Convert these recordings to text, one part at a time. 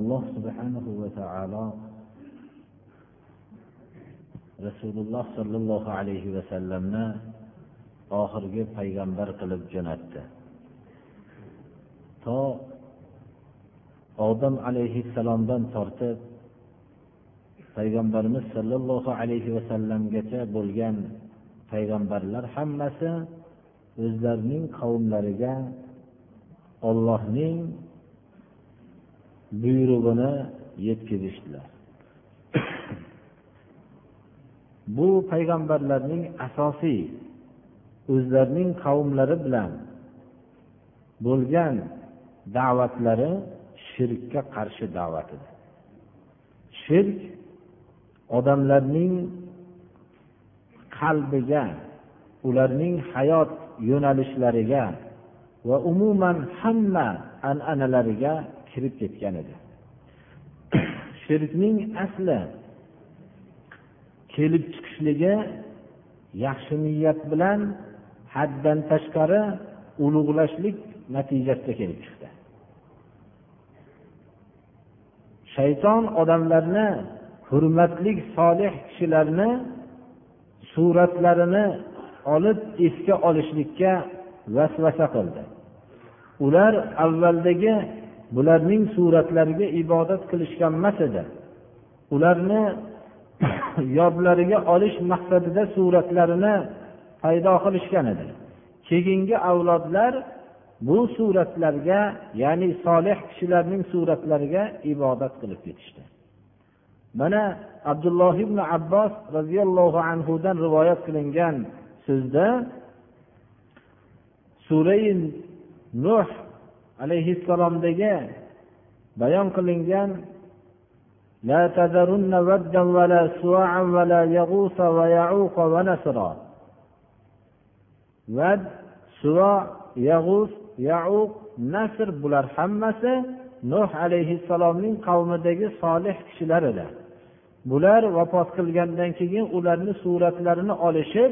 alloh subhanahu va taolo rasululloh sollallohu alayhi vasallamni oxirgi payg'ambar qilib jo'natdi to odam alayhissalomdan tortib payg'ambarimiz sollallohu alayhi vasallamgacha bo'lgan payg'ambarlar hammasi o'zlarining qavmlariga ollohning buyrug'ini yetkazishdilar. Bu payg'ambarlarning asosiy o'zlarining qavmlari bilan bo'lgan da'vatlari shirkka qarshi da'vat edi shirk odamlarning qalbiga ularning hayot yo'nalishlariga va umuman hamma an'analariga kirib ketgan edi. Shirkning asli kelib chiqishligi yaxshi niyat bilan haddan tashqari ulug'lashlik natijasida kelib chiqdi. Shayton odamlarni hurmatli solih kishilarni suratlarini olib esga olishlikka vasvasa qildi. Ular avvaldagi bularning suratlariga ibodat qilishgan emas edi. Ularni yodlariga olish maqsadida suratlarini paydo qilishgan edi. Keyingi avlodlar bu suratlarga ya'ni solih kishilarning suratlariga ibodat qilib ketishdi. Mana abdulloh ibn abbos roziyallohu anhudan rivoyat qilingan so'zda surai nuh alayhissalomdagi bayon qilingan لا تذرن ودا ولا سواعا ولا يغوث ويعوق ونسرا ود suvo yag'us yauq nasr bular hammasi nuh alayhissalomning qavmidagi solih kishilar edi bular vafot qilgandan keyin ularni suratlarini olishib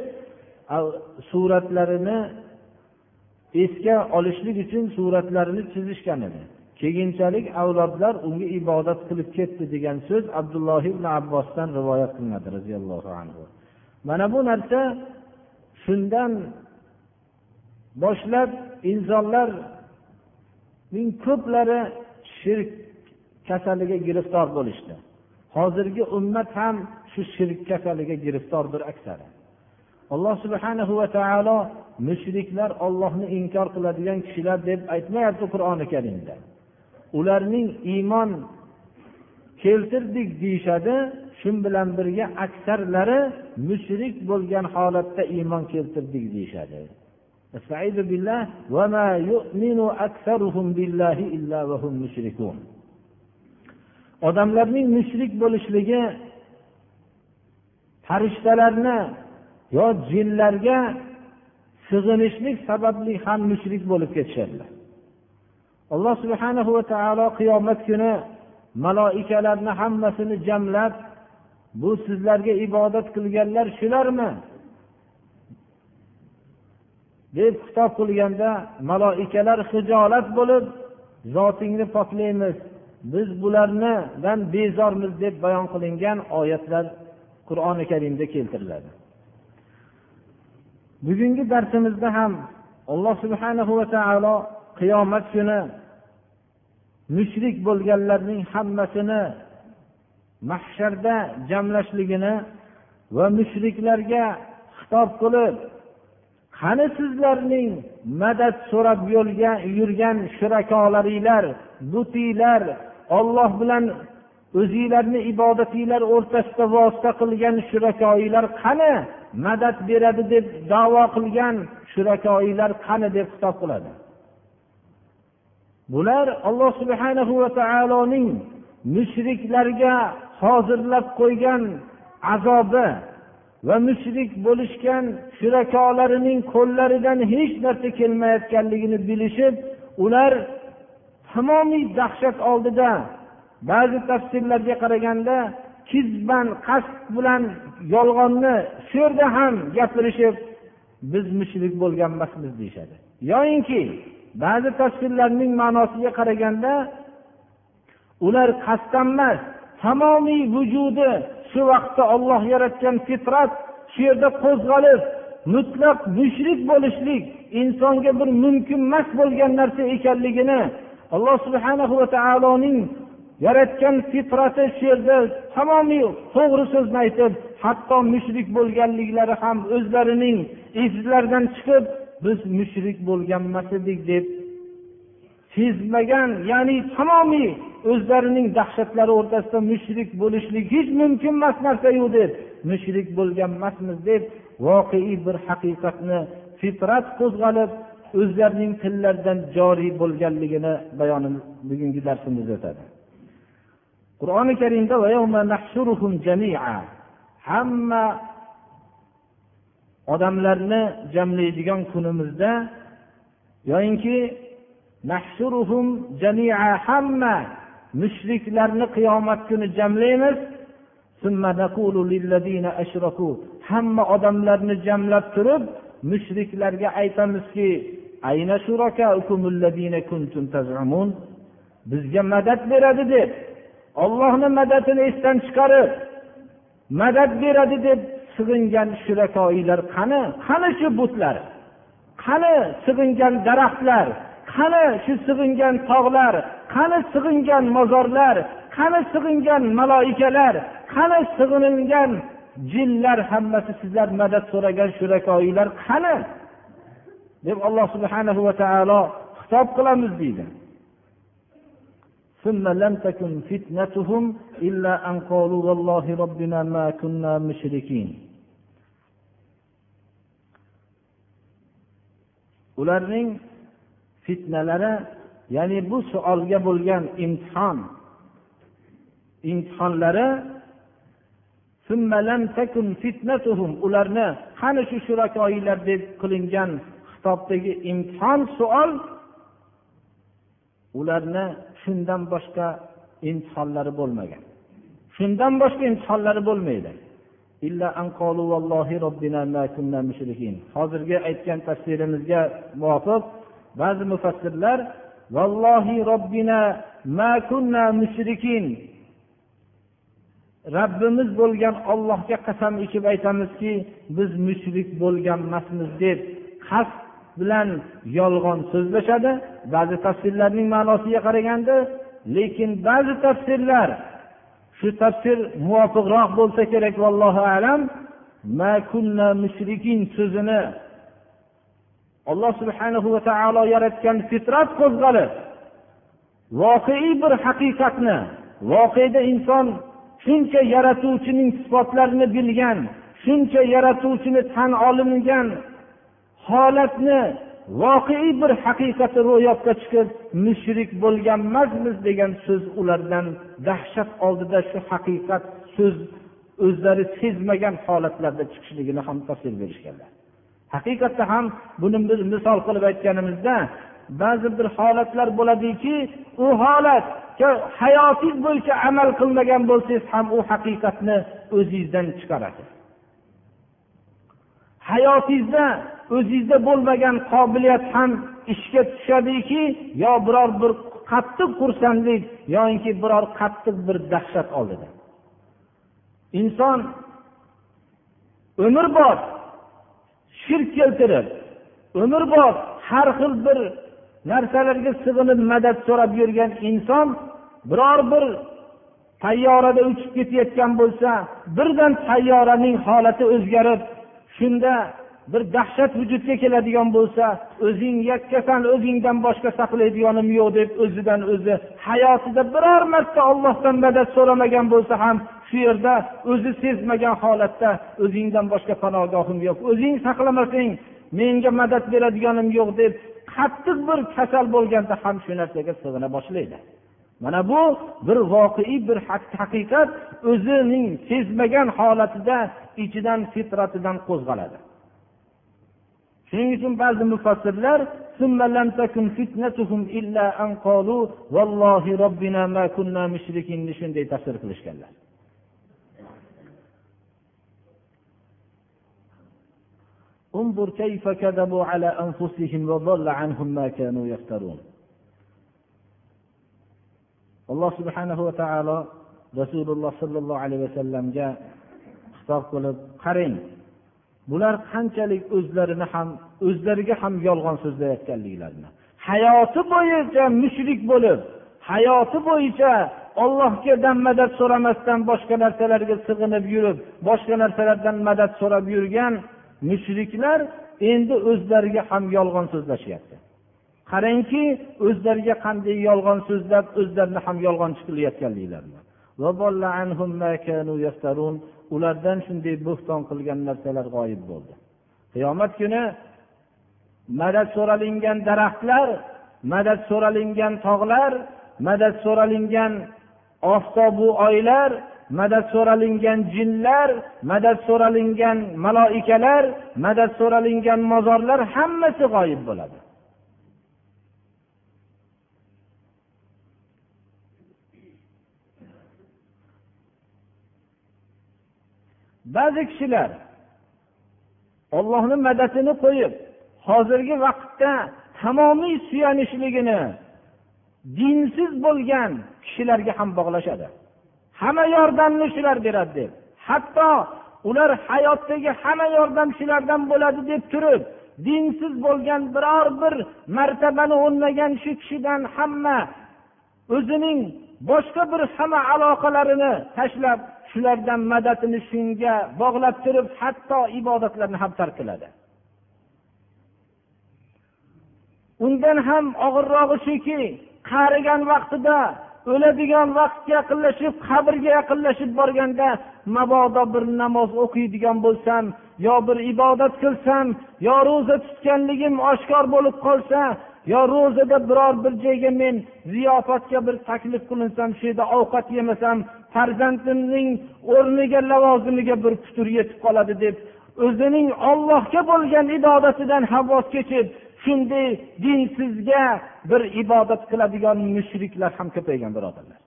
suratlarini esga olishlik uchun suratlarini chizishgan edi. Keyinchalik avlodlar unga ibodat qilib ketdi degan so'z abdulloh ibn abbosdan rivoyat qilinadi roziyallohu anhu. Mana bu narsa shundan boshlab insonlarning ko'plari shirk kasaliga giriftor bo'lishdi. Hozirgi ummat ham shu shirk kasaliga giriftordir aksari. Alloh subhanahu va taolo mushriklar ollohni inkor qiladigan kishilar deb aytmayapti qur'oni karimda. Ularning iymon keltirdik deyishadi shu bilan birga aksarlari mushrik bo'lgan holatda iymon keltirdik deyishadi. Odamlarning mushrik bo'lishligi farishtalarni yo jinlarga sig'inishlik sababli ham mushrik bo'lib ketishadilar alloh subhana va taolo qiyomat kuni maloikalarni hammasini jamlab bu sizlarga ibodat qilganlar shularmi? deb xitob qilganda maloikalar hijolat bo'lib zotingni poklaymiz biz bularnidan bezormiz deb bayon qilingan oyatlar qur'oni karimda keltiriladi. Bugungi darsimizda ham alloh subhanahu va taolo qiyomat kuni mushrik bo'lganlarning hammasini mahsharda jamlashligini va mushriklarga xitob qilib qani sizlarning madad so'rab yo'lga yurgan shurakolaringlar butiylar olloh bilan o'zinglarni ibodatinglar o'rtasida vosita qilgan shurakoyinglar qani? Madad beradi deb davo qilgan shurakoyinglar qani deb xitob qiladi. Bular alloh subhanahu va taoloning mushriklarga hozirlab qo'ygan azobi va mushrik bo'lishgan shurakolarining qo'llaridan hech narsa kelmayotganligini bilishib ular tamomiy dahshat oldida ba'zi tafsirlarga qaraganda kizban qasd bilan yolg'onni shu yerda ham gapirishib biz mushrik bo'lgan emasmiz deyishadi. Yoyinki ba'zi tafsirlarning ma'nosiga qaraganda ular qasddan emas tamomiy vujudi shu vaqtda olloh yaratgan fitrat shu yerda qo'zg'alib mutlaq mushrik bo'lishlik insonga bir mumkin emas bo'lgan narsa ekanligini alloh subhanahu va taoloning yaratgan fitrati shu yerda tamomiy to'g'ri so'zni aytib hatto mushrik bo'lganliklari ham o'zlarining izlaridan chiqib biz mushrik bo'lganmas edik deb sezmagan ya'ni tamomiy o'zlarining dahshatlari o'rtasida mushrik bo'lishlik hech mumkin emas narsayu deb mushrik bo'lganmasmiz deb voqeiy bir haqiqatni fitrat qo'zg'alib o'zlarining tillaridan joriy bo'lganligini bayonini bugungi darsimizda o'tadi. Qur'oni karimda hamma odamlarni jamlaydigan kunimizda yoyinki hamma mushriklarni qiyomat kuni jamlaymiz. Hamma odamlarni jamlab turib mushriklarga aytamizki bizga madad beradi deb ollohni madadini esdan chiqarib madad beradi deb sig'ingan shurakoilar qani? Qani shu butlar? Qani sig'ingan daraxtlar? Qani shu sig'ingan tog'lar? Qani sig'ingan mozorlar? Qani sig'ingan maloikalar? Qani sig'inilgan jinlar? Hammasi sizlar madad so'ragan shurakoilar qani? Deb alloh subhanahu va taolo xitob qilamiz deydi. ثم لم تكن فتنتهم إلا أن قالوا والله ربنا ما كنا مشركين ularning fitnalari ya'ni bu savolga bo'lgan imtihon imtihonlari ularni qani shu shurakoiylar deb qilingan xitobdagi imtihon savol ularni shundan boshqa imtihonlari bo'lmagan. Shundan boshqa imtihonlari bo'lmaydi. Hozirgi aytgan tafsirimizga muvofiq ba'zi mufassirlar vallohi robbina ma kunna mushrikin. Robbimiz bo'lgan ollohga qasam ichib aytamizki biz mushrik bo'lgan emasmiz deb qasd bilan yolg'on so'zlashadi. Ba'zi tafsirlarning ma'nosiga qaraganda lekin ba'zi tafsirlar shu tafsir muvofiqroq bo'lsa kerak vallohu alam. Ma kunna mushrikin so'zini alloh subhanahu va taolo yaratgan fitrat qo'zg'alib voqeiy bir haqiqatni voqeda inson shuncha yaratuvchining sifatlarini bilgan shuncha yaratuvchini tan olingan holatni voqeiy bir haqiqati ro'yobga chiqib mushrik bo'lganmasmiz degan so'z ulardan dahshat oldida shu haqiqat so'z o'zlari sezmagan holatlarda chiqishligini ham tasvir berishganlar. Haqiqatda ham buni bir misol qilib aytganimizda ba'zi bir holatlar bo'ladiki u holat hayotingiz bo'yicha amal qilmagan bo'lsangiz ham u haqiqatni o'zingizdan chiqaradi hayotingizda o'zingizda bo'lmagan qobiliyat ham ishga tushadiki yo biror bir qattiq xursandlik yoinki biror qattiq bir dahshat oldida. Inson umrbod shirk keltirib umrbod har xil bir narsalarga sig'inib madad so'rab yurgan inson biror bir tayyorada uchib ketayotgan bo'lsa birdan tayyoraning holati o'zgarib shunda bir dahshat vujudga keladigan bo'lsa o'zing yakkasan o'zingdan boshqa saqlaydiganim yo'q deb o'zidan o'zi hayotida biror marta ollohdan madad so'ramagan bo'lsa ham shu yerda o'zi sezmagan holatda o'zingdan boshqa panogohim yo'q. O'zing saqlamasang menga madad beradiganim yo'q deb qattiq bir kasal bo'lganda ham shu narsaga sig'ina boshlaydi. mana bu bir voqeiy bir haqiqat o'zining sezmagan holatida ichidan fitratidan qo'zg'aladi shuning uchun ba'zi mufassirlar shunday tafsir qilishganlar انظر كيف كذبوا على أنفسهم وضل عنهم ما كانوا يفترون alloh subhanahu va taolo rasululloh sollallohu alayhi vasallamga xitob qilib qarang bular qanchalik o'zlarini ham o'zlariga ham yolg'on so'zlayotganliklarini. Hayoti bo'yicha mushrik bo'lib hayoti bo'yicha ollohgadan madad so'ramasdan boshqa narsalarga sig'inib yurib boshqa narsalardan madad so'rab yurgan mushriklar endi o'zlariga ham yolg'on so'zlashyapti. Qarangki o'zlariga qanday yolg'on so'zlab o'zlarini ham yolg'onchi qilayotganliklarini ulardan shunday bo'xton qilgan narsalar g'oyib bo'ldi. Qiyomat kuni madad so'ralingan daraxtlar madad so'ralingan tog'lar madad so'ralingan oftobu oylar madad so'ralingan jinlar madad so'ralingan maloikalar madad so'ralingan mozorlar hammasi g'oyib bo'ladi. Ba'zi kishilar ollohni madadini qo'yib hozirgi vaqtda tamomiy suyanishligini dinsiz bo'lgan kishilarga ham bog'lashadi. Hamma yordamni shular beradi deb hatto ular hayotdagi hamma yordam shulardan bo'ladi deb turib dinsiz bo'lgan biror bir martabani o'rnagan shu kishidan hamma o'zining boshqa bir hamma aloqalarini tashlab shulardan madadini shunga bog'lab turib hatto ibodatlarni ham tark qiladi undan ham og'irrog'i shuki qarigan vaqtida o'ladigan vaqtga yaqinlashib qabrga yaqinlashib borganda mabodo bir namoz o'qiydigan bo'lsam yo bir ibodat qilsam yo ro'za tutganligim oshkor bo'lib qolsa yo ro'zada biror bir joyga men ziyofatga bir taklif qilinsam shu yerda ovqat yemasam farzandimning o'rniga lavozimiga bir putur yetib qoladi deb o'zining ollohga bo'lgan ibodatidan ham voz kechib shunday dinsizga bir ibodat qiladigan mushriklar ham ko'paygan birodarlar.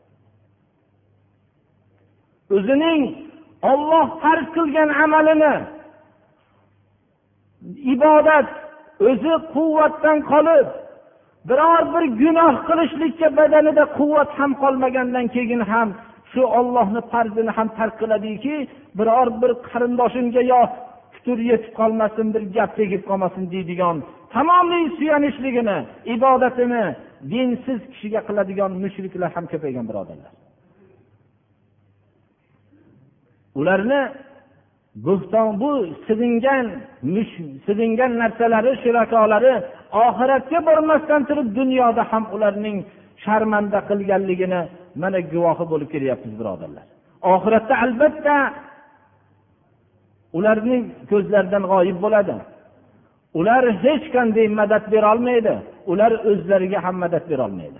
O'zining olloh farz qilgan amalini ibodat o'zi quvvatdan qolib biror bir gunoh qilishlikka badanida quvvat ham qolmagandan keyin ham shu ollohni farzini ham tark qiladiki biror bir qarindoshimga yo putur yetib qolmasin bir gap tegib qolmasin deydigan tamomiy suyanishligini ibodatini dinsiz kishiga qiladigan mushriklar ham ko'paygan birodarlar ularni bo'xton bu sig'ingan sig'ingan narsalari shirakolari oxiratga bormasdan turib dunyoda ham ularning sharmanda qilganligini mana guvohi bo'lib kelyapmiz birodarlar. Oxiratda albatta ularning ko'zlaridan g'oyib bo'ladi. Ular hech qanday madad berolmaydi. Ular o'zlariga ham madad berolmaydi.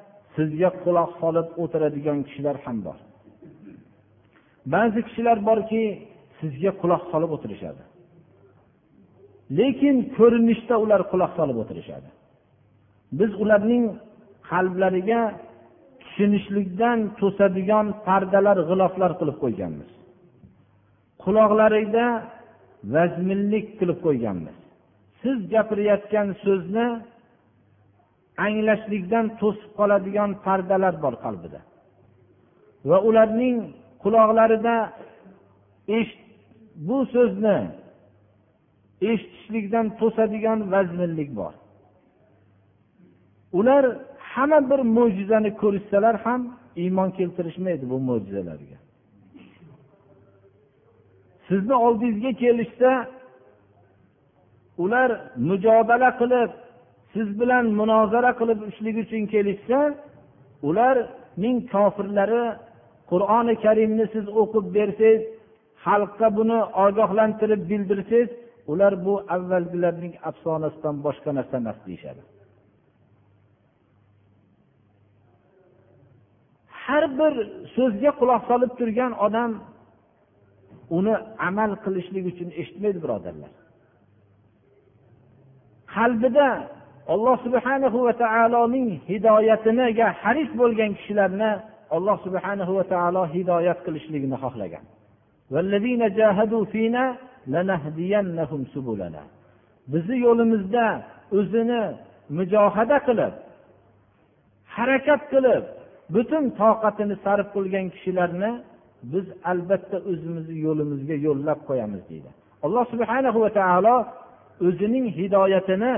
sizga quloq solib o'tiradigan kishilar ham bor. Ba'zi kishilar borki sizga quloq solib o'tirishadi. Lekin ko'rinishda ular quloq solib o'tirishadi. Biz ularning qalblariga tushunishlikdan to'sadigan pardalar g'iloflar qilib qo'yganmiz. Quloqlarida vazminlik qilib qo'yganmiz. Siz gapirayotgan so'zni anglashlikdan to'sib qoladigan pardalar bor qalbida. Va ularning quloqlarida bu so'zni eshitishlikdan to'sadigan vazminlik bor. Ular hamma bir mo'jizani ko'rishsalar ham iymon keltirishmaydi bu mo'jizalarga. Sizni oldingizga kelishsa ular mujodala qilib siz bilan munozara qilib ishlik uchun kelishsa ularning kofirlari qur'oni karimni siz o'qib bersangiz xalqqa buni ogohlantirib bildirsangiz ular bu avvalgilarning afsonasidan boshqa narsa emas deyishadi. Har bir so'zga quloq solib turgan odam uni amal qilishlik uchun eshitmaydi birodarlar. Qalbida alloh subhana va taoloning hidoyatiniga haris bo'lgan kishilarni alloh subhana va taolo hidoyat qilishligini xohlagan. Bizni yo'limizda o'zini mujohada qilib harakat qilib butun toqatini sarf qilgan kishilarni biz albatta o'zimizni yo'limizga yo'llab qo'yamiz deydi. Alloh subhana va taolo o'zining hidoyatini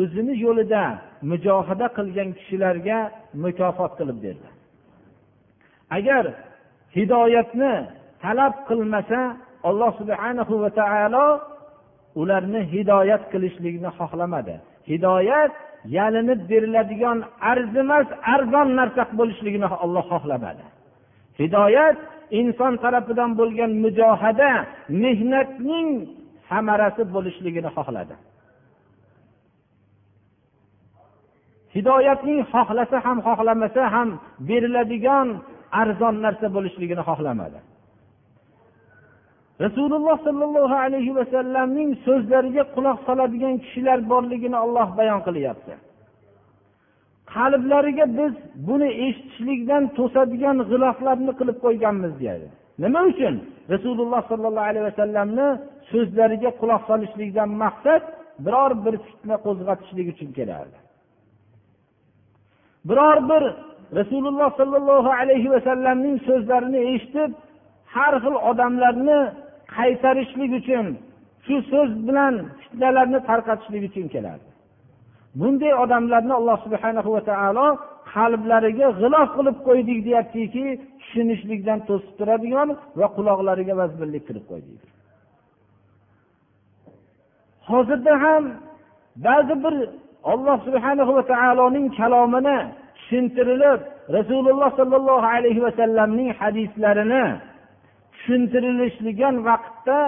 o'zini yo'lida mujohada qilgan kishilarga mukofot qilib berdi. Agar hidoyatni talab qilmasa alloh subhanahu va taolo ularni hidoyat qilishlikni xohlamadi. Hidoyat yalinib beriladigan arzimas arzon narsa bo'lishligini olloh xohlamadi. Hidoyat inson tarafidan bo'lgan mujohada mehnatning samarasi bo'lishligini xohladi. Hidoyatning xohlasa ham xohlamasa ham beriladigan arzon narsa bo'lishligini xohlamadi. Rasululloh sollallohu alayhi vasallamning so'zlariga quloq soladigan kishilar borligini olloh bayon qilyapti. Qalblariga biz buni eshitishlikdan to'sadigan g'iloflarni qilib qo'yganmiz deyadi nima uchun? Rasululloh sollallohu alayhi vasallamni so'zlariga quloq solishlikdan maqsad biror bir fitna qo'zg'atishlik uchun kelardi. Biror bir rasululloh sollallohu alayhi vasallamning so'zlarini eshitib har xil odamlarni qaytarishlik uchun shu so'z bilan fitnalarni tarqatishlik uchun keladi bunday odamlarni alloh subhana va taolo qalblariga g'ilof qilib qo'ydik deyaptiki tushunishlikdan to'sib turadigan va quloqlariga vazminlik qilib qo'ydik. Hozirda ham ba'zi bir alloh subhana va taoloning kalomini tushuntirilib rasululloh sollallohu alayhi vasallamning hadislarini tushuntirilishligan vaqtda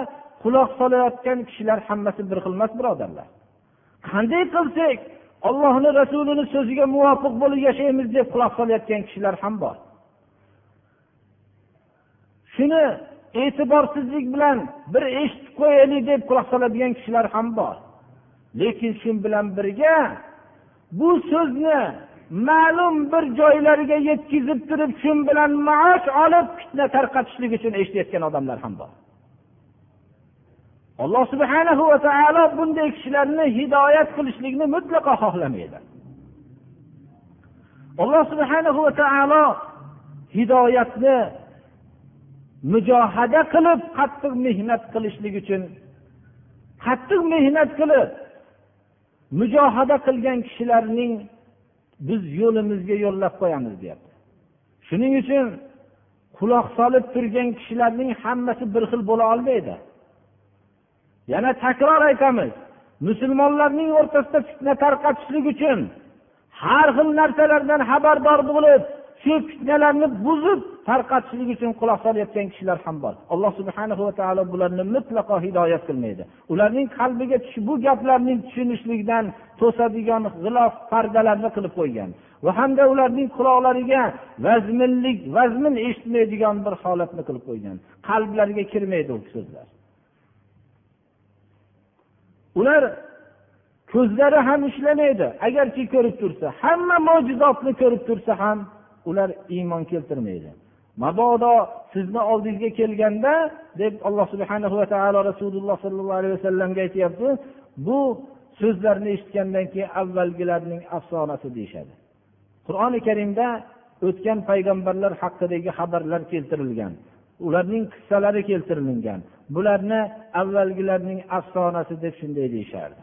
quloq solayotgan kishilar hammasi bir xil emas birodarlar. Qanday qilsak ollohni rasulini so'ziga muvofiq bo'lib yashaymiz deb quloq solayotgan kishilar ham bor. Shuni e'tiborsizlik bilan bir eshitib qo'yaylik deb quloq soladigan kishilar ham bor. Lekin shu bilan birga bu so'zni ma'lum bir joylariga yetkazib turib shu bilan maosh olib fitna tarqatishlik uchun eshitayotgan odamlar ham bor. Alloh subhana va taolo bunday kishilarni hidoyat qilishlikni mutlaqo xohlamaydi. Alloh subhana va taolo hidoyatni mujohada qilib qattiq mehnat qilishlik uchun qattiq mehnat qilib mujohada qilgan kishilarning biz yo'limizga yo'llab qo'yamiz deyapti. Shuning uchun quloq solib turgan kishilarning hammasi bir xil bo'la olmaydi. Yana takror aytamiz musulmonlarning o'rtasida fitna tarqatishlik uchun har xil narsalardan xabardor bo'lib shu fitnalarni buzib tarqatishlik uchun quloq solayotgan kishilar ham bor. Alloh subhana va taolo bularni mutlaqo hidoyat qilmaydi. Ularning qalbiga bu gaplarning tushunishlikdan to'sadigan g'ilof pardalarni qilib qo'ygan va hamda ularning quloqlariga vazminlik vazmin eshitmaydigan bir holatni qilib qo'ygan. Qalblariga kirmaydi u so'zlar. Ular ko'zlari ham ishlamaydi. Agarki ko'rib tursa hamma mo'jizotni ko'rib tursa ham ular iymon keltirmaydi. Mabodo sizni oldingizga kelganda deb alloh subhana va taolo rasululloh sollallohu alayhi vasallamga aytyapti bu so'zlarni eshitgandan keyin avvalgilarning afsonasi deyishadi. Qur'oni karimda o'tgan payg'ambarlar haqidagi xabarlar keltirilgan ularning qissalari keltirilgan bularni avvalgilarning afsonasi deb shunday deyishardi.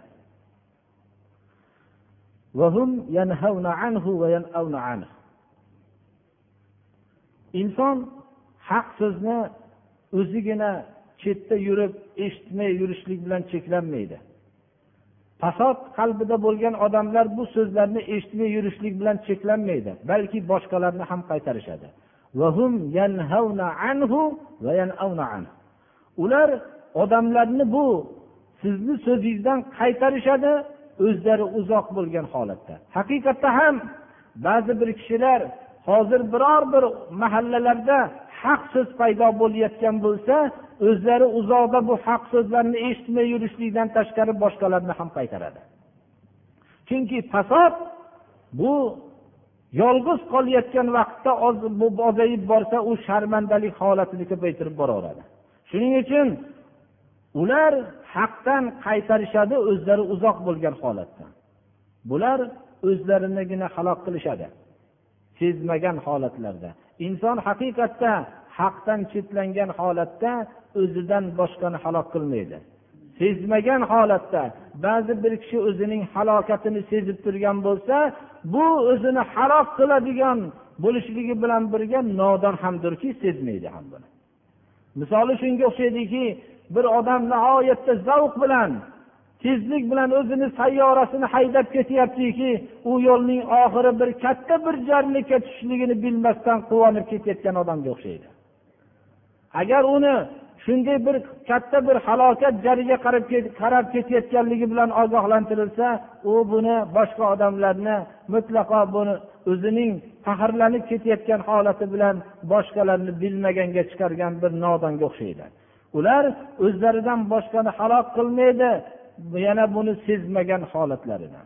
Inson haq so'zni o'zigina chetda yurib eshitmay yurishlik bilan cheklanmaydi. Fasod qalbida bo'lgan odamlar bu so'zlarni eshitmay yurishlik bilan cheklanmaydi balki boshqalarni ham qaytarishadi. Ular odamlarni bu sizni so'zingizdan qaytarishadi o'zlari uzoq bo'lgan holatda. Haqiqatda ham ba'zi bir kishilar hozir biror bir mahallalarda haq so'z paydo bo'layotgan bo'lsa o'zlari uzoqda bu haq so'zlarni eshitmay yurishlikdan tashqari boshqalarni ham qaytaradi. Chunki fasod bu yolg'iz qolayotgan vaqtda ozayib borsa u sharmandalik holatini ko'paytirib boraveradi. Shuning uchun ular haqdan qaytarishadi o'zlari uzoq bo'lgan holatda. Bular o'zlarinigina halok qilishadi. Sezmagan holatlarda. Inson haqiqatda haqdan chetlangan holatda o'zidan boshqani halok qilmaydi. Sezmagan holatda ba'zi bir kishi o'zining halokatini sezib turgan bo'lsa bu o'zini halok qiladigan bo'lishligi bilan birga nodon hamdirki sezmaydi ham buni. Misoli shunga o'xshaydiki bir odam nihoyatda zavq bilan tezlik bilan o'zini sayyorasini haydab ketyaptiki u yo'lning oxiri bir katta bir jarlikka tushishligini bilmasdan quvonib ketayotgan odamga o'xshaydi. Agar uni shunday bir katta bir halokat jariga qarab qarab ketayotganligi bilan ogohlantirilsa u buni boshqa odamlarni mutlaqo buni o'zining faxrlanib ketayotgan holati bilan boshqalarni bilmaganga chiqargan bir nodonga o'xshaydi. Ular o'zlaridan boshqani halok qilmaydi yana buni sezmagan holatlarida.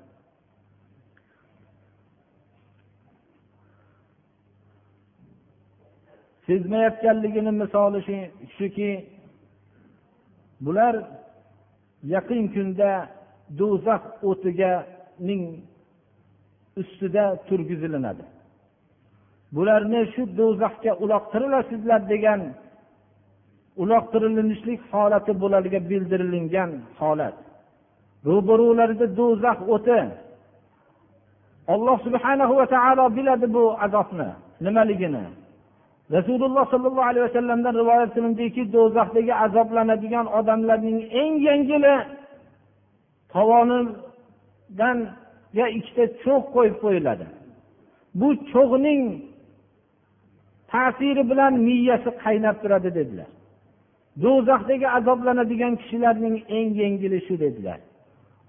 Sezmayotganligini misoli shuki bular yaqin kunda do'zax o'tiganing ustida turgizilinadi. Bularni shu do'zaxga uloqtirilasizlar degan uloqtirilinishlik holati bularga bildirilingan holat. Ro'barularida do'zax o'ti alloh subhanahu va taolo biladi bu azobni nimaligini. Rasululloh sollallohu alayhi vasallamdan rivoyat qilindiki do'zaxdagi azoblanadigan odamlarning eng yengili tovonidan ikkita cho'g' qo'yib qo'yiladi. Bu cho'g'ning ta'siri bilan miyasi qaynab turadi dedilar. Do'zaxdagi azoblanadigan kishilarning eng yengili shu dedilar.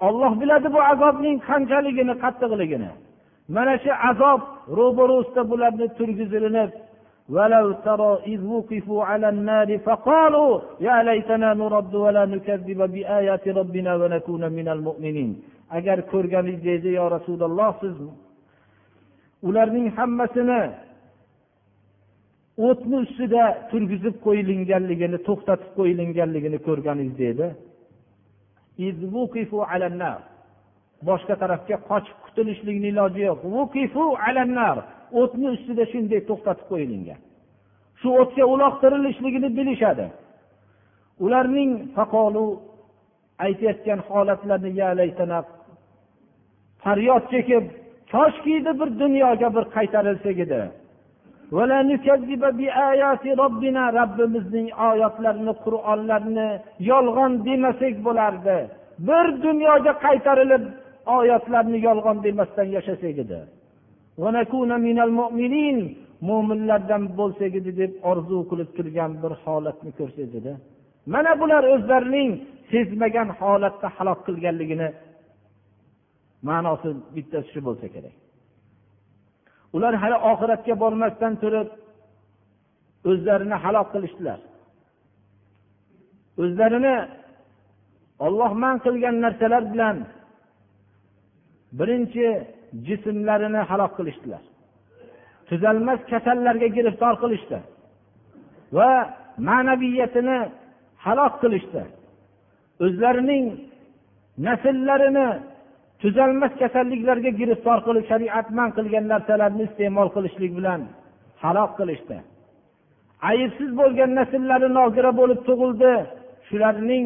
olloh biladi bu azobning qanchaligini qattiqligini mana shu azob ro'barusida bularni turgizilinib ولو ترى إذ وقفوا على النار فقالوا يا ليتنا نرد ولا نكذب بآيات ربنا ونكون من المؤمنين agar ko'rganingiz edi yo rasululloh siz ularning hammasini o'tni ustida turgizib qo'yilinganligini to'xtatib qo'yilinganligini ko'rganingiz edi boshqa tarafga qochib qutulishlikni iloji yo'q o'tni ustida shunday to'xtatib qo'yilingan shu o'tga uloqtirilishligini bilishadi ularning faqolu aytayotgan holatlarini faryod chekib koshkiydi bir dunyoga bir qaytarilsak edi robbimizning oyatlarini qur'onlarini yolg'on demasak bo'lardi. Bir dunyoga qaytarilib oyatlarni yolg'on demasdan yashasak edi. mo'minlardan bo'lsak edi deb orzu qilib turgan bir holatni ko'rsangiz edi. Mana bular o'zlarining sezmagan holatda halok qilganligini ma'nosi bittasi shu bo'lsa kerak. Ular hali oxiratga bormasdan turib o'zlarini halok qilishdilar. O'zlarini olloh man qilgan narsalar bilan birinchi jismlarini halok qilishdilar. Tuzalmas kasallarga giriftor qilishdi va ma'naviyatini halok qilishdi. O'zlarining nasllarini tuzalmas kasalliklarga giriftor qilib shariat man qilgan narsalarni iste'mol qilishlik bilan halok qilishdi. Aybsiz bo'lgan nasllari nogira bo'lib tug'ildi. Shularning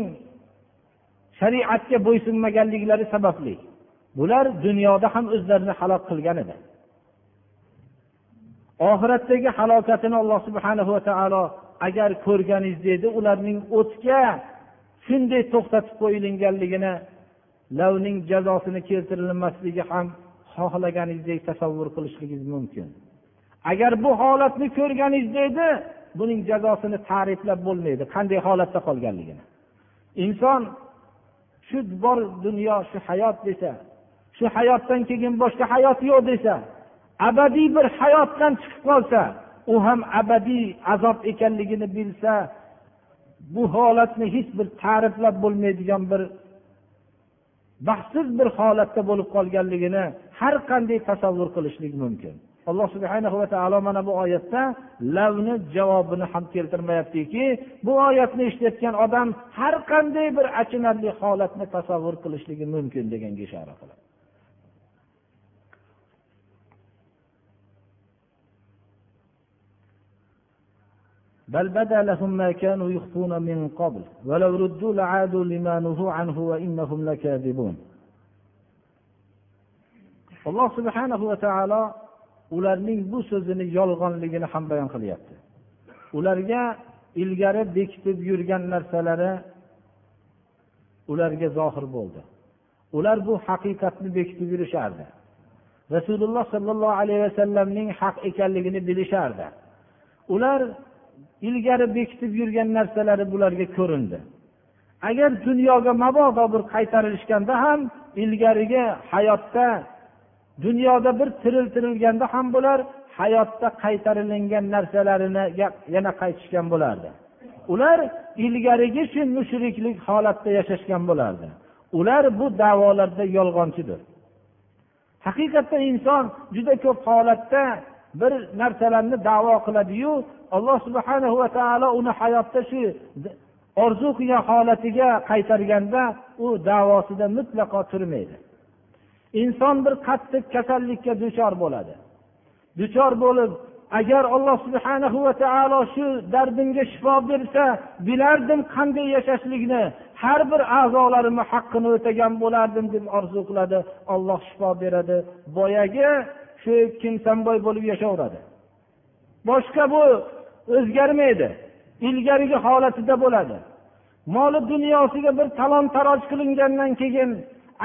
shariatga bo'ysunmaganliklari sababli. Bular dunyoda ham o'zlarini halok qilgan edi. Oxiratdagi halokatini alloh subhana va taolo agar ko'rganingiz edi ularning o'tga shunday to'xtatib qo'yilganligini lavning jazosini keltirilmasligi ham xohlaganingizdek tasavvur qilishligingiz mumkin. Agar bu holatni ko'rganingizda edi buning jazosini ta'riflab bo'lmaydi qanday holatda qolganligini. Inson shu bor dunyo shu hayot desa shu hayotdan keyin boshqa hayot yo'q desa abadiy bir hayotdan chiqib qolsa u ham abadiy azob ekanligini bilsa bu holatni hech bir ta'riflab bo'lmaydigan bir baxtsiz bir holatda bo'lib qolganligini har qanday tasavvur qilishlik mumkin. Alloh subhana va taolo mana bu oyatda lavni javobini ham keltirmayaptiki bu oyatni eshitayotgan odam har qanday bir achinarli holatni tasavvur qilishligi mumkin deganga ishora qiladi. بل بدا لهم ما كانوا يخفون من قبل ولو ردوا لعادوا لما نهوا عنه وإنهم لكاذبون alloh subhanahu va taolo ularning bu so'zini yolg'onligini ham bayon qilyapti ularga ilgari bekitib yurgan narsalari ularga zohir bo'ldi ular bu haqiqatni bekitib yurishardi rasululloh sollallohu alayhi vasallamning haq ekanligini bilishardi ular ilgari bekitib yurgan narsalari bularga ko'rindi. Agar dunyoga mabodo bir qaytarilishganda ham ilgarigi hayotda dunyoda bir tiriltirilganda ham bular hayotda qaytarilingan narsalarini yana qaytishgan bo'lardi. Ular ilgarigi shu mushriklik holatda yashashgan bo'lardi. Ular bu davolarda yolg'onchidir. Haqiqatda inson juda ko'p holatda bir narsalarni davo qiladiyu alloh subhana va taolo uni hayotda shu orzu qilgan holatiga qaytarganda u davosida mutlaqo turmaydi. Inson bir qattiq kasallikka duchor bo'ladi. Duchor bo'lib agar alloh subhana va taolo shu dardimga shifo bersa bilardim qanday yashashlikni har bir a'zolarimni haqqini o'tagan bo'lardim deb orzu qiladi olloh shifo beradi. Boyagi shu kimsanboy bo'lib yashayveradi boshqa bu o'zgarmaydi. Ilgarigi holatida bo'ladi. Moli dunyosiga bir talon taroj qilingandan keyin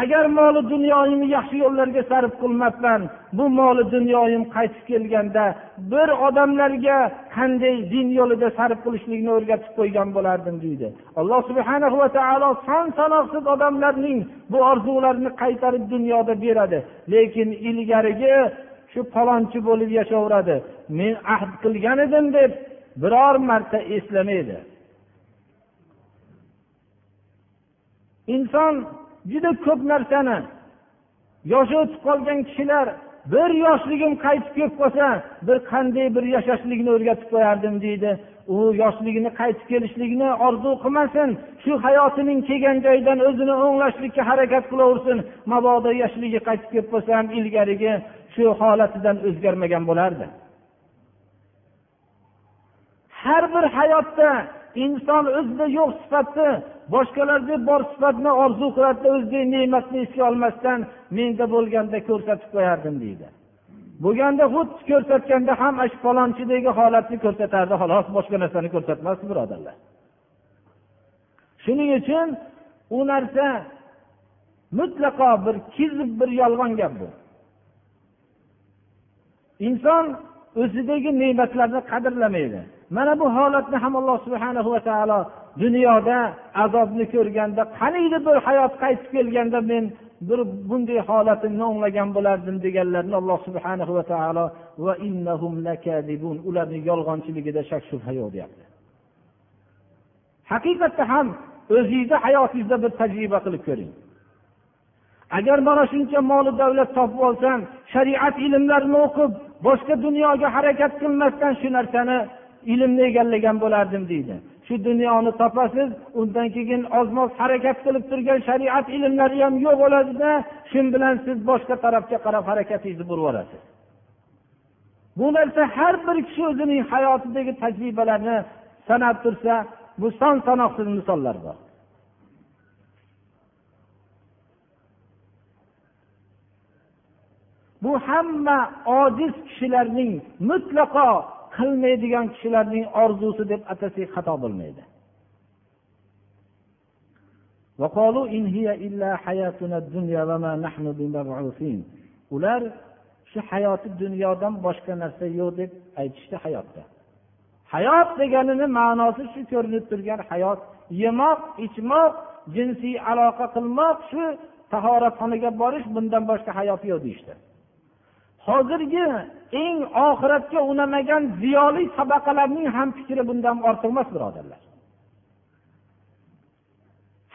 agar moli dunyoyimni yaxshi yo'llarga sarf qilmabman bu moli dunyoyim qaytib kelganda bir odamlarga qanday din yo'lida sarf qilishlikni o'rgatib qo'ygan bo'lardim deydi. Alloh subhana va taolo son sanoqsiz odamlarning bu orzularini qaytarib dunyoda beradi. Lekin ilgarigi shu palonchi bo'lib yashayveradi men ahd qilgan edim deb biror marta eslamaydi. Inson juda ko'p narsani yoshi o'tib qolgan kishilar bir yoshligim qaytib kelib qolsa bir qanday bir yashashlikni o'rgatib qo'yardim deydi. U yoshligini qaytib kelishlikni orzu qilmasin shu hayotining kelgan joyidan o'zini o'nglashlikka harakat qilaversin. Mabodo yoshligi qaytib kelib qolsa ham ilgarigi shu holatidan o'zgarmagan bo'lardi. Har bir hayotda inson o'zida yo'q sifatni boshqalarda bor sifatni orzu qiladida o'zidagi ne'matni esga olmasdan menda bo'lganda ko'rsatib qo'yardim deydi. Bo'lganda xuddi ko'rsatganda ham shu falonchidagi holatni ko'rsatardi xolos boshqa narsani ko'rsatmasdi birodarlar. Shuning uchun u narsa mutlaqo bir kizib bir yolg'on gap bu. Inson o'zidagi ne'matlarni qadrlamaydi. Mana bu holatni ham alloh subhana va taolo dunyoda azobni ko'rganda qaniydi bir hayot qaytib kelganda men bir bunday holatimni o'nglagan bo'lardim deganlarni alloh subhana va taolo ularni yolg'onchiligida shak shubha yo'q deyapti. Haqiqatda ham o'zingizni hayotingizda bir tajriba qilib ko'ring. Agar mana shuncha moli davlat topib olsam shariat ilmlarini o'qib boshqa dunyoga harakat qilmasdan shu narsani ilmni egallagan bo'lardim deydi. Shu dunyoni topasiz undan keyin ozmoz harakat qilib turgan shariat ilmlari ham yo'q bo'ladida shu bilan siz boshqa tarafga qarab harakatingizni burib yuborasiz bu narsa har bir kishi o'zining hayotidagi tajribalarini sanab tursa bu son sanoqsiz misollar bor. Bu hamma ojiz kishilarning mutlaqo qilmaydigan kishilarning orzusi deb atasak xato bo'lmaydi. Ular shu hayoti dunyodan boshqa narsa yo'q deb aytishdi hayotda. Hayot deganini ma'nosi shu ko'rinib turgan hayot. Yemoq ichmoq jinsiy aloqa qilmoq shu tahoratxonaga borish bundan boshqa hayot yo'q deyishdi. Hozirgi eng oxiratga unamagan ziyoli tabaqalarning ham fikri bundan ortiq emas birodarlar.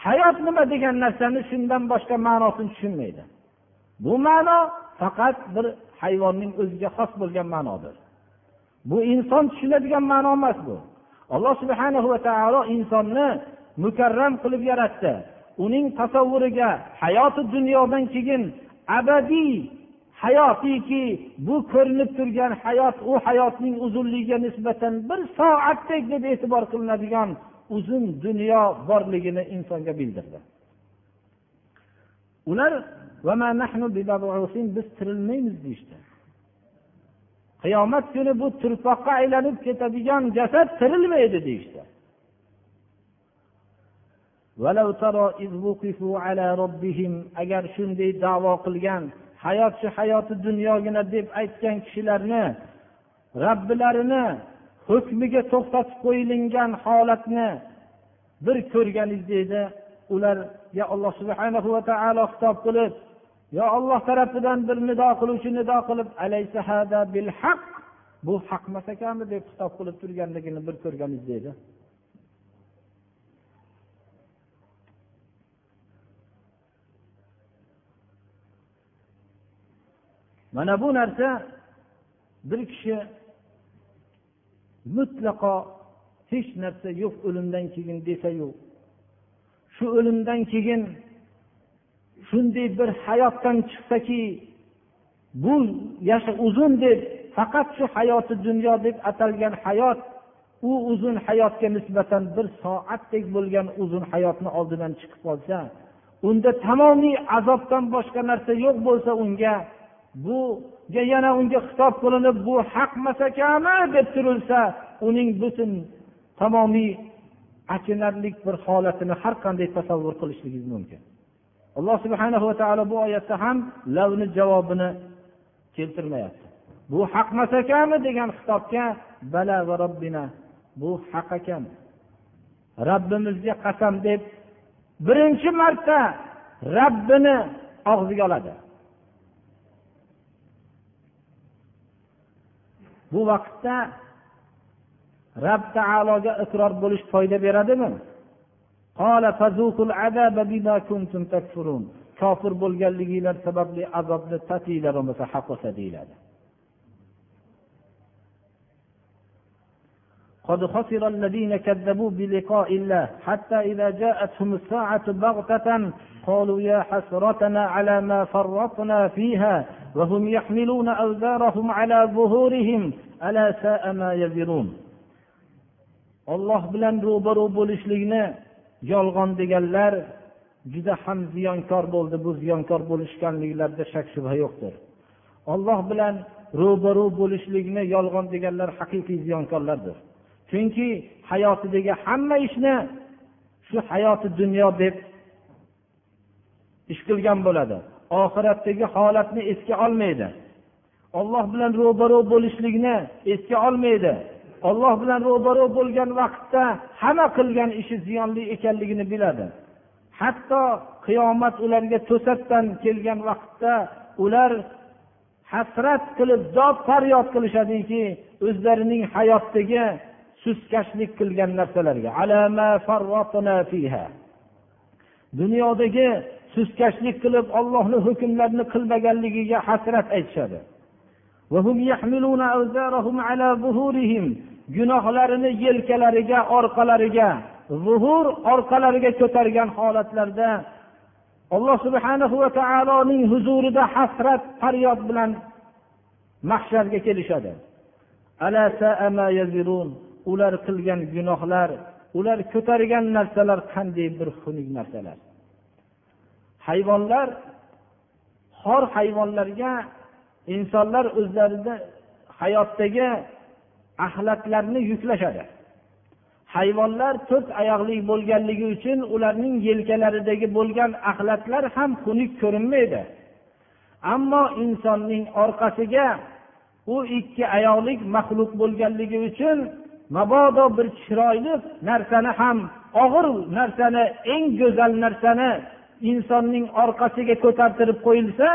Hayot nima degan narsani shundan boshqa ma'nosini tushunmaydi. Bu ma'no faqat bir hayvonning o'ziga xos bo'lgan ma'nodir. Bu inson tushunadigan ma'no emas bu. Alloh subhana va taolo insonni mukarram qilib yaratdi. Uning tasavvuriga hayoti dunyodan keyin abadiy hayotiki bu ko'rinib turgan hayot u hayotning uzunligiga nisbatan bir soatdek deb e'tibor qilinadigan uzun dunyo borligini insonga bildirdi. Ular biz tirilmaymiz deyishdi. Qiyomat kuni bu turpoqqa aylanib ketadigan jasad tirilmaydi deyishdi. Agar shunday davo qilgan hayot shu hayoti dunyogina deb aytgan kishilarni robbilarini hukmiga to'xtatib qo'yilgan holatni bir ko'rganingizda edi ularga alloh subhana va taolo xitob qilib yo olloh tarafidan bir nido qiluvchi nido qilib alaysa hada bil haq bu haqmas ekanmi? deb xitob qilib turganligini bir ko'rganingizda edi mana bu narsa bir kishi mutlaqo hech narsa yo'q o'limdan keyin desayu shu o'limdan keyin shunday bir hayotdan chiqsaki bu yasha uzun deb faqat shu hayoti dunyo deb atalgan hayot u uzun hayotga nisbatan bir soatdek bo'lgan uzun hayotni oldidan chiqib qolsa unda tamomiy azobdan boshqa narsa yo'q bo'lsa unga buga yana unga xitob qilinib bu haqmas ekanmi deb turilsa uning butun tamomiy achinarli bir holatini har qanday tasavvur qilishligingiz mumkin. Alloh subhana va taolo bu oyatda ham lavni javobini keltirmayapti. Bu haqmas ekanmi degan xitobga bala va robbina bu haq ekan robbimizga qasam deb birinchi marta rabbini og'ziga oladi. Bu vaqtda rob taologa iqror bo'lish foyda beradimi? Kofir bo'lganliginglar sababli azobni tatinglar bo'lmasa haq bo'lsa deyiladi. قد خسر الذين كذبوا بلقاء الله حتى إذا جاءتهم الساعة بغتة قالوا يا حسرتنا على ما فرطنا فيها وهم يحملون أوزارهم على ظهورهم ألا ساء ما يزرون olloh bilan ro'baro bo'lishlikni yolg'on deganlar juda ham ziyonkor bo'ldi bu ziyonkor bo'lishganliklarida shak shubha yo'qdir olloh bilan ro'baro bo'lishlikni yolg'on deganlar haqiqiy ziyonkorlardir Chunki hayotidagi hamma ishni shu hayoti dunyo deb ish qilgan bo'ladi. Oxiratdagi holatni esga olmaydi. Olloh bilan ro'baro bo'lishlikni esga olmaydi. Olloh bilan ro'baro bo'lgan vaqtda hamma qilgan ishi ziyonli ekanligini biladi. Hatto qiyomat ularga to'satdan kelgan vaqtda ular hasrat qilib dod faryod qilishadiki o'zlarining hayotdagi suskashlik qilgan narsalarga. Dunyodagi suskashlik qilib ollohni hukmlarini qilmaganligiga hasrat aytishadi. Gunohlarini yelkalariga orqalariga zuhur orqalariga ko'targan holatlarda alloh subhana va taoloning huzurida hasrat faryod bilan mahsharga kelishadi. Ular qilgan gunohlar ular ko'targan narsalar qanday bir xunuk narsalar. Hayvonlar xor hayvonlarga insonlar o'zlarida hayotdagi axlatlarni yuklashadi. Hayvonlar to'rt oyoqli bo'lganligi uchun ularning yelkalaridagi bo'lgan axlatlar ham xunuk ko'rinmaydi. Ammo insonning orqasiga u ikki oyoqlik maxluq bo'lganligi uchun mabodo bir chiroyli narsani ham og'ir narsani eng go'zal narsani insonning orqasiga ko'tartirib qo'yilsa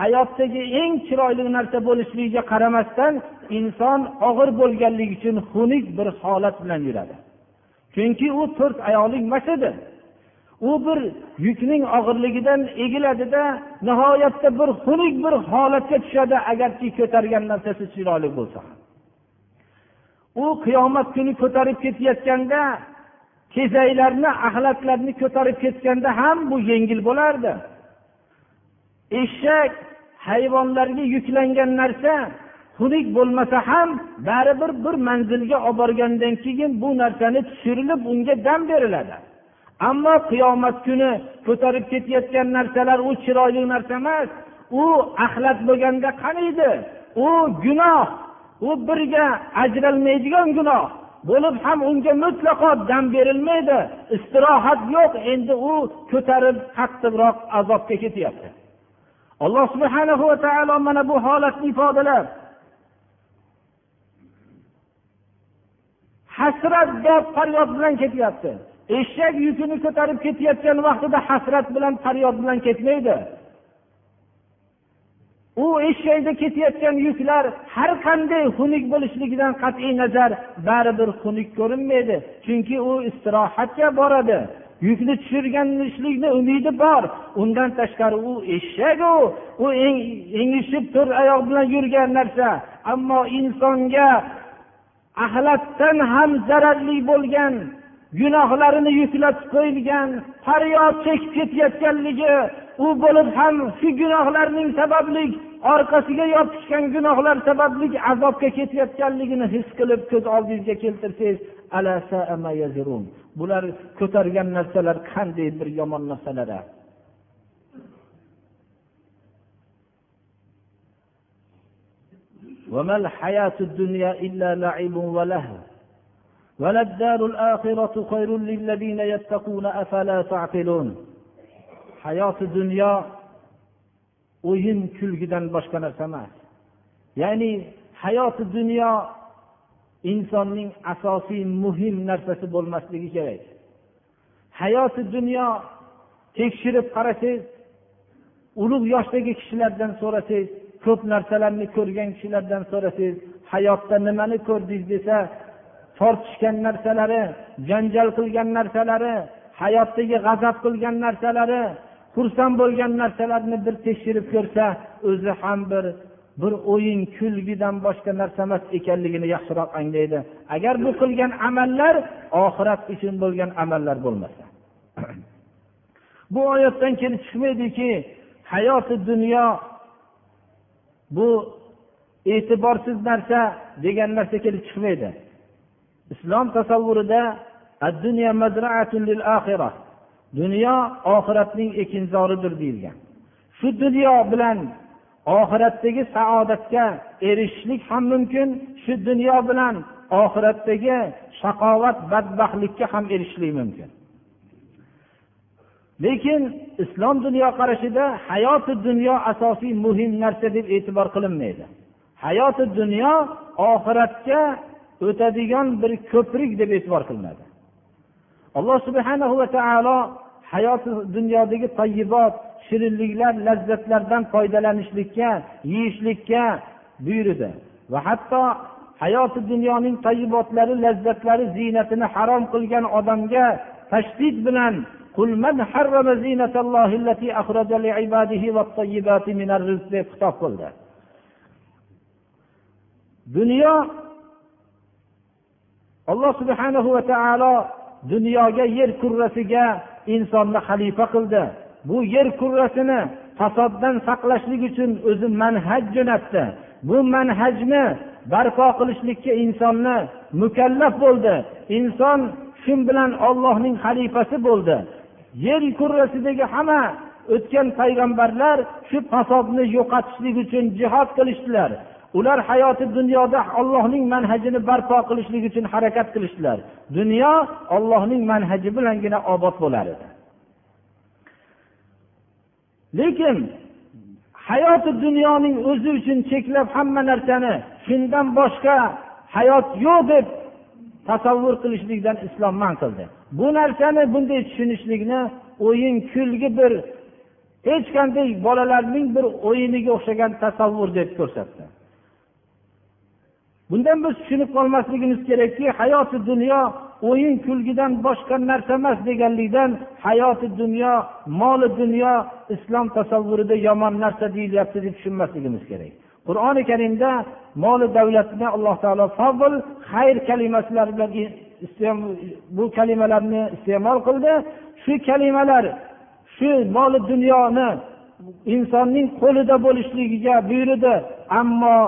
hayotdagi eng chiroyli narsa bo'lishligiga qaramasdan inson og'ir bo'lganligi uchun xunuk bir holat bilan yuradi. Chunki u to'rt oyoqlik emas edi u bir yukning og'irligidan egiladida nihoyatda bir xunuk bir holatga tushadi agarki ko'targan narsasi chiroyli bo'lsa ham. U qiyomat kuni ko'tarib ketayotganda kezaklarni axlatlarni ko'tarib ketganda ham bu yengil bo'lardi. Eshak hayvonlarga yuklangan narsa xunuk bo'lmasa ham baribir bir manzilga olib borgandan keyin bu narsani tushirilib unga dam beriladi. Ammo qiyomat kuni ko'tarib ketayotgan narsalar u chiroyli narsa emas. U axlat bo'lganda qaniydi u gunoh. U birga ajralmaydigan gunoh. Bo'lib ham unga mutlaqo dam berilmaydi. Istirohat yo'q. Endi u ko'tarib qattiqroq azobga ketyapti. Alloh subhana va taolo mana bu holatni ifodalab hasrat dod faryod bilan ketyapti. Eshak yukini ko'tarib ketayotgan vaqtida hasrat bilan faryod bilan ketmaydi. U eshakda ketayotgan yuklar har qanday xunuk bo'lishligidan qat'iy nazar baribir xunuk ko'rinmaydi chunki u istirohatga boradi. Yukni tushirganishlikni umidi bor. Undan tashqari u eshak u u engishib to'rt oyoq bilan yurgan narsa. Ammo insonga axlatdan ham zararli bo'lgan gunohlarini yuklatib qo'yilgan faryod chekib ketayotganligi u bo'lib ham shu gunohlarning sababli orqasiga yopishgan gunohlar sababli azobga ketayotganligini his qilib ko'z oldingizga keltirsangiz bular ko'targan narsalar qanday bir yomon narsalar وما الحياة الدنيا إلا لعب ولهو وللدار الآخرة خير للذين يتقون أفلا تعقلون hayoti dunyo o'yin kulgidan boshqa narsa emas. Ya'ni hayoti dunyo insonning asosiy muhim narsasi bo'lmasligi kerak. Hayoti dunyo tekshirib qarasangiz ulug' yoshdagi kishilardan so'rasangiz ko'p narsalarni ko'rgan kishilardan so'rasangiz hayotda nimani ko'rdingiz desa tortishgan narsalari janjal qilgan narsalari hayotdagi g'azab qilgan narsalari xursand bo'lgan narsalarni bir tekshirib ko'rsa o'zi ham bir bir o'yin kulgidan boshqa narsa emas ekanligini yaxshiroq anglaydi. Agar bu qilgan amallar oxirat uchun bo'lgan amallar bo'lmasa. Bu oyatdan kelib chiqmaydiki hayoti dunyo bu e'tiborsiz narsa degan narsa kelib chiqmaydi. Islom tasavvurida dunyo oxiratning ekinzoridir deyilgan. Shu dunyo bilan oxiratdagi saodatga erishishlik ham mumkin shu dunyo bilan oxiratdagi shaqovat badbaxtlikka ham erishishlik mumkin. Lekin islom dunyoqarashida hayoti dunyo asosiy muhim narsa deb e'tibor qilinmaydi. Hayoti dunyo oxiratga o'tadigan bir ko'prik deb e'tibor qilinadi. Alloh subhanahu va taolo hayoti dunyodagi tayyibot shirinliklar lazzatlardan foydalanishlikka yeyishlikka buyurdi. Va hatto hayoti dunyoning tayyibotlari lazzatlari ziynatini harom qilgan odamga tashdid bilan xitob qildi. Dunyo alloh subhanahu va taolo dunyoga yer kurrasiga insonni xalifa qildi. Bu yer kurrasini fasoddan saqlashlik uchun o'zi manhaj jo'natdi. Bu manhajni barpo qilishlikka insonni mukallaf bo'ldi. Inson shu bilan ollohning xalifasi bo'ldi. Yer kurrasidagi hamma o'tgan payg'ambarlar shu fasodni yo'qotishlik uchun jihod qilishdilar. Ular hayoti dunyoda ollohning manhajini barpo qilishlik uchun harakat qilishdilar. Dunyo ollohning manhaji bilangina obod bo'lar edi. Lekin hayoti dunyoning o'zi uchun cheklab hamma narsani shundan boshqa hayot yo'q deb tasavvur qilishlikdan islom man qildi. Bu narsani bunday tushunishlikni o'yin kulgi bir hech qanday bolalarning bir o'yiniga o'xshagan tasavvur deb ko'rsatdi. Bundan biz tushunib qolmasligimiz kerakki hayoti dunyo o'yin kulgidan boshqa narsa emas deganlikdan hayoti dunyo moli dunyo islom tasavvurida yomon narsa deyilyapti deb tushunmasligimiz kerak. Qur'oni karimda moli davlatni alloh taolo fazl xayr kalimalari bilan bu kalimalarni iste'mol qildi. Shu kalimalar shu moli dunyoni insonning qo'lida bo'lishligiga buyurdi. Ammo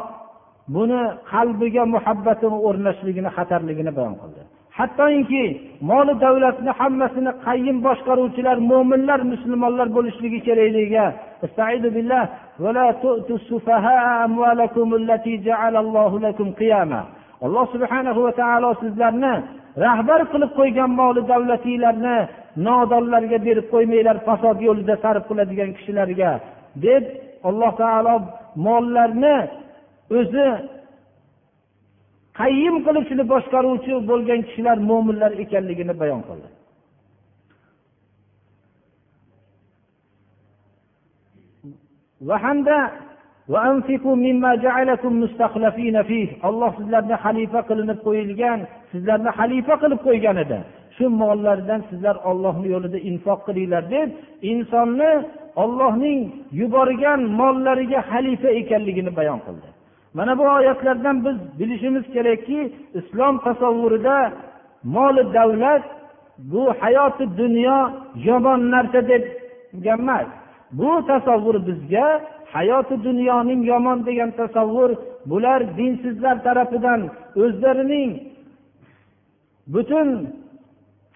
buni qalbiga muhabbatini o'rnashligini xatarligini bayon qildi. Hattoki moli davlatni hammasini qayyim boshqaruvchilar mo'minlar musulmonlar bo'lishligi kerakligiga alloh subhanahu va taolo sizlarni rahbar qilib qo'ygan moli davlatinglarni nodonlarga berib qo'ymanglar fasod yo'lida sarf qiladigan kishilarga deb alloh taolo mollarni o'zi qayyim qilib shuni boshqaruvchi bo'lgan kishilar mo'minlar ekanligini bayon qildi. Va hamda olloh sizlarni xalifa qilinib qo'yilgan sizlarni xalifa qilib qo'ygan edi. Shu mollardan sizlar ollohni yo'lida infoq qilinglar deb insonni ollohning yuborgan mollariga xalifa ekanligini bayon qildi. Mana bu oyatlardan biz bilishimiz kerakki islom tasavvurida moli davlat bu hayoti dunyo yomon narsa degan emas. Bu tasavvur bizga hayoti dunyoning yomon degan tasavvur bular dinsizlar tarafidan o'zlarining butun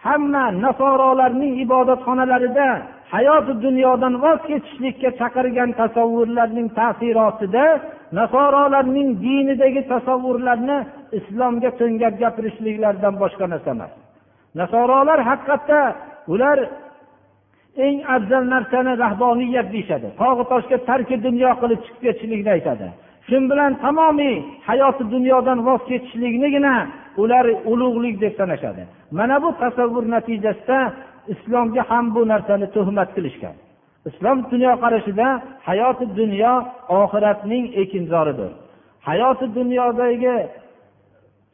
hamma nasorolarning ibodatxonalarida hayoti dunyodan voz kechishlikka chaqirgan tasavvurlarning ta'sirotida nasorolarning dinidagi tasavvurlarni islomga to'ngab gapirishliklaridan boshqa narsa emas. Nasorolar haqiqatda ular eng afzal narsani rahboniyat deyishadi. Tog'i toshga tarki dunyo qilib chiqib ketishlikni aytadi. Shu bilan tamomiy hayoti dunyodan voz kechishliknigina ular ulug'lik deb sanashadi. Mana bu tasavvur natijasida islomga ham bu narsani tuhmat qilishgan. Islom dunyoqarashida hayoti dunyo oxiratning ekinzoridir. Hayoti dunyodagi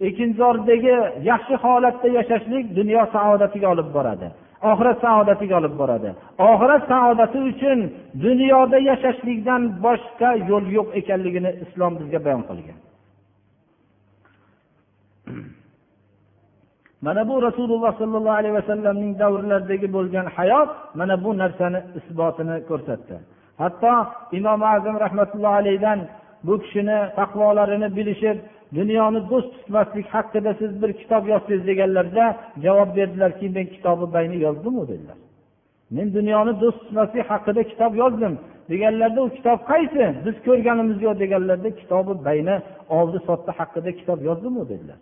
ekinzordagi yaxshi holatda yashashlik dunyo saodatiga olib boradi. Oxirat saodatiga olib boradi. Oxirat saodati uchun dunyoda yashashlikdan boshqa yo'l yo'q ekanligini islom bizga bayon qilgan. Mana bu rasululloh sollallohu alayhi vasallamning davrlaridagi bo'lgan hayot mana bu narsani isbotini ko'rsatdi. Hatto imom azam rahmatullohi alayhidan bu kishini taqvolarini bilishib dunyoni do'st tutmaslik haqida siz bir kitob yozsangiz deganlarida javob berdilarki men kitobi bayni yozdimu dedilar. Men dunyoni do'st tutmaslik haqida kitob yozdim deganlarida u kitob qaysi? Biz ko'rganimiz yo'q deganlarida kitobi bayni oldi sotdi haqida kitob yozdimu dedilar.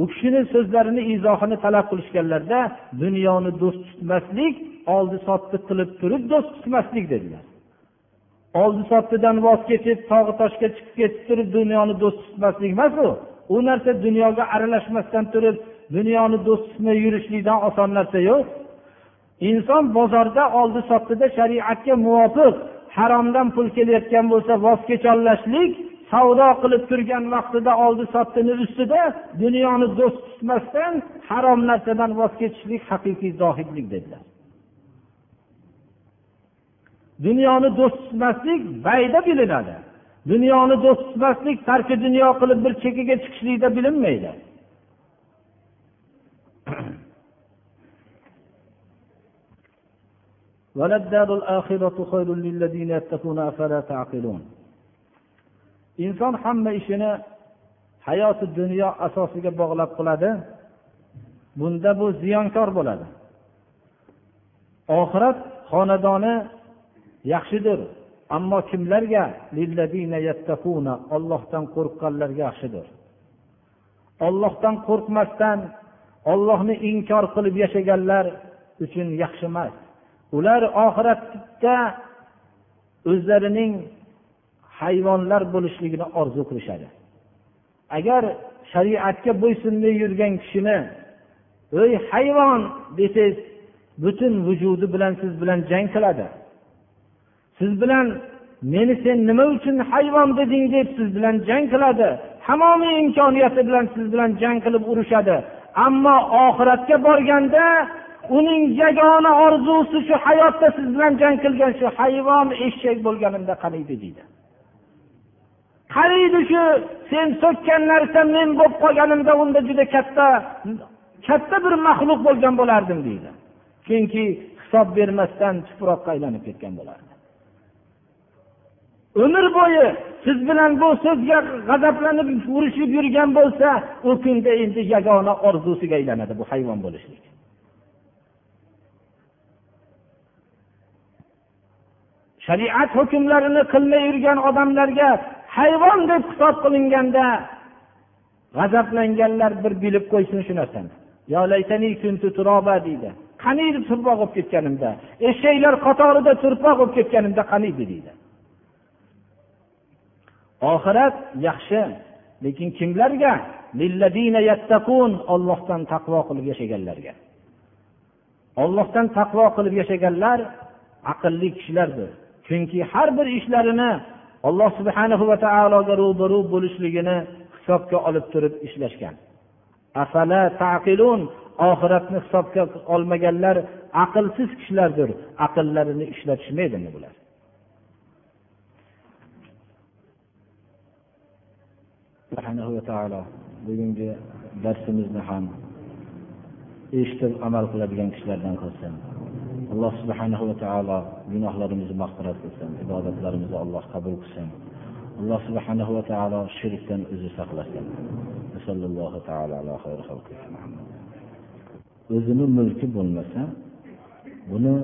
U kishini so'zlarini izohini talab qilishganlarida dunyoni do'st tutmaslik oldi sotdi qilib turib do'st tutmaslik dedilar. Oldi sotdidan voz kechib tog'i toshga chiqib ketib turib dunyoni do'st tutmaslik emas u. U narsa dunyoga aralashmasdan turib dunyoni do'st tutmay yurishlikdan oson narsa yo'q. Inson bozorda oldi sotdida shariatga muvofiq haromdan pul kelayotgan bo'lsa voz kecholashlik savdo qilib turgan vaqtida oldi sotdini ustida dunyoni do'st tutmasdan harom narsadan voz kechishlik haqiqiy zohidlik dedilar dunyoni do'st tutmaslik bayda bilinadi dunyoni do'st tutmaslik tarki dunyo qilib bir chekkaga chiqishlikda bilinmaydi وللدار الآخرة خير للذين يتقون أفلا تعقلون inson hamma ishini hayoti dunyo asosiga bog'lab qiladi. Bunda bu ziyonkor bo'ladi. Oxirat xonadoni yaxshidir ammo kimlarga? Ollohdan qo'rqqanlarga yaxshidir. Ollohdan qo'rqmasdan ollohni inkor qilib yashaganlar uchun yaxshi emas. Ular oxiratda o'zlarining hayvonlar bo'lishligini orzu qilishadi. Agar shariatga bo'ysunmay yurgan kishini ey hayvon desangiz butun vujudi bilan siz bilan jang qiladi. Siz bilan meni sen nima uchun hayvon deding deb siz bilan jang qiladi. Tamomiy imkoniyati bilan siz bilan jang qilib urushadi. Ammo oxiratga borganda uning yagona orzusi shu hayotda siz bilan jang qilgan shu hayvon eshak bo'lganimda qaniydi deydi. Qariydi shu sen so'kkan narsa men bo'lib qolganimda unda juda katta katta bir maxluq bo'lgan bo'lardim deydi. Chunki hisob bermasdan tuproqqa aylanib ketgan bo'lardi. Umr bo'yi siz bilan bu so'zga g'azablanib urushib yurgan bo'lsa u kunda endi yagona orzusiga aylanadi bu hayvon bo'lishlik. Shariat hukmlarini qilmay yurgan odamlarga hayvon deb hisob qilinganda g'azablanganlar bir bilib qo'ysin shu narsani. Deydi. Qaniydi turpoq bo'lib ketganimda eshaklar qatorida turpoq bo'lib ketganimda qaniydi deydi. Oxirat yaxshi lekin kimlarga? Ollohdan taqvo qilib yashaganlarga. Ollohdan taqvo qilib yashaganlar aqlli kishilardir. Chunki har bir ishlarini alloh subhanahu va taologa ro'baru bo'lishligini hisobga olib turib ishlashgan. Afala taqilun? Oxiratni hisobga olmaganlar aqlsiz kishilardir. Aqllarini ishlatishmaydimi bular? Subhanahu va taolo bugungi darsimizni ham eshitib amal qiladigan kishilardan qilsin. Alloh subhanahu va taolo gunohlarimizni mag'firat qilsin ibodatlarimizni alloh qabul qilsin. Alloh subhanahu va taolo shirkdan o'zi saqlasin. O'zini mulki bo'lmasa buni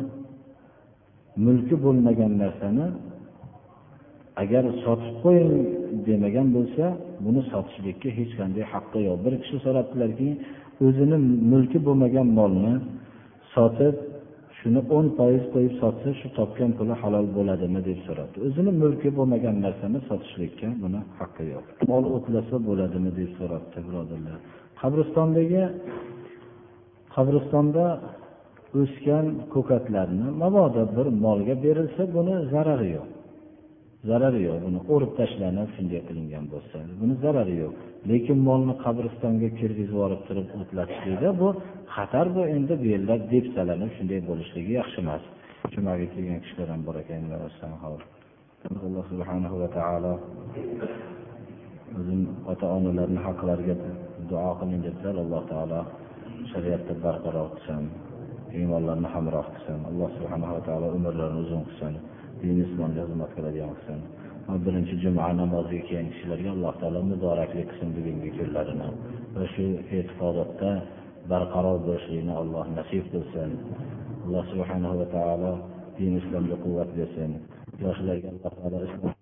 mulki bo'lmagan narsani agar sotib qo'ying demagan bo'lsa buni sotishlikka hech qanday haqqi yo'q. Bir kishi so'rabdilarki o'zini mulki bo'lmagan molni sotib shuni o'n foiz qo'yib sotsa shu topgan puli halol bo'ladimi deb so'rabdi. O'zini mulki bo'lmagan narsani sotishlikka buni haqqi yo'q. Mol o'tlasa bo'ladimi deb so'rabdi birodarlar. Qabristondagi qabristonda o'sgan ko'katlarni mabodo bir molga berilsa buni zarari yo'q. Zarari yo'q. Buni o'rib tashlanib shunday qilingan bo'lsa. Buni zarari yo'q. Lekin molni qabristonga kirgizib yuborib turib o'tlatishlikda bu xatar bu endi bu yerda depsalanib shunday bo'lishligi yaxshi emas. Jumaga kelgan kishilar ham bor ekan. Alloh subhanahu va taolo o'zim ota onalarni haqlariga duo qiling debdilar alloh taolo shariatda barqaror qilsin iymonlarni hamroh qilsin. Alloh subhanava taolo umrlarini uzun qilsin. Din islomga xizmat qiladigan qilsin birinchi juma namoziga kelgan kishilarga alloh taolo muboraklik qilsin bugungi kunlarini. Va shu e'tiqodotda barqaror bo'lishlikni alloh nasib qilsin. Alloh subhanahu va taolo din islomga quvvat bersin. Yoshlarga alloh taolo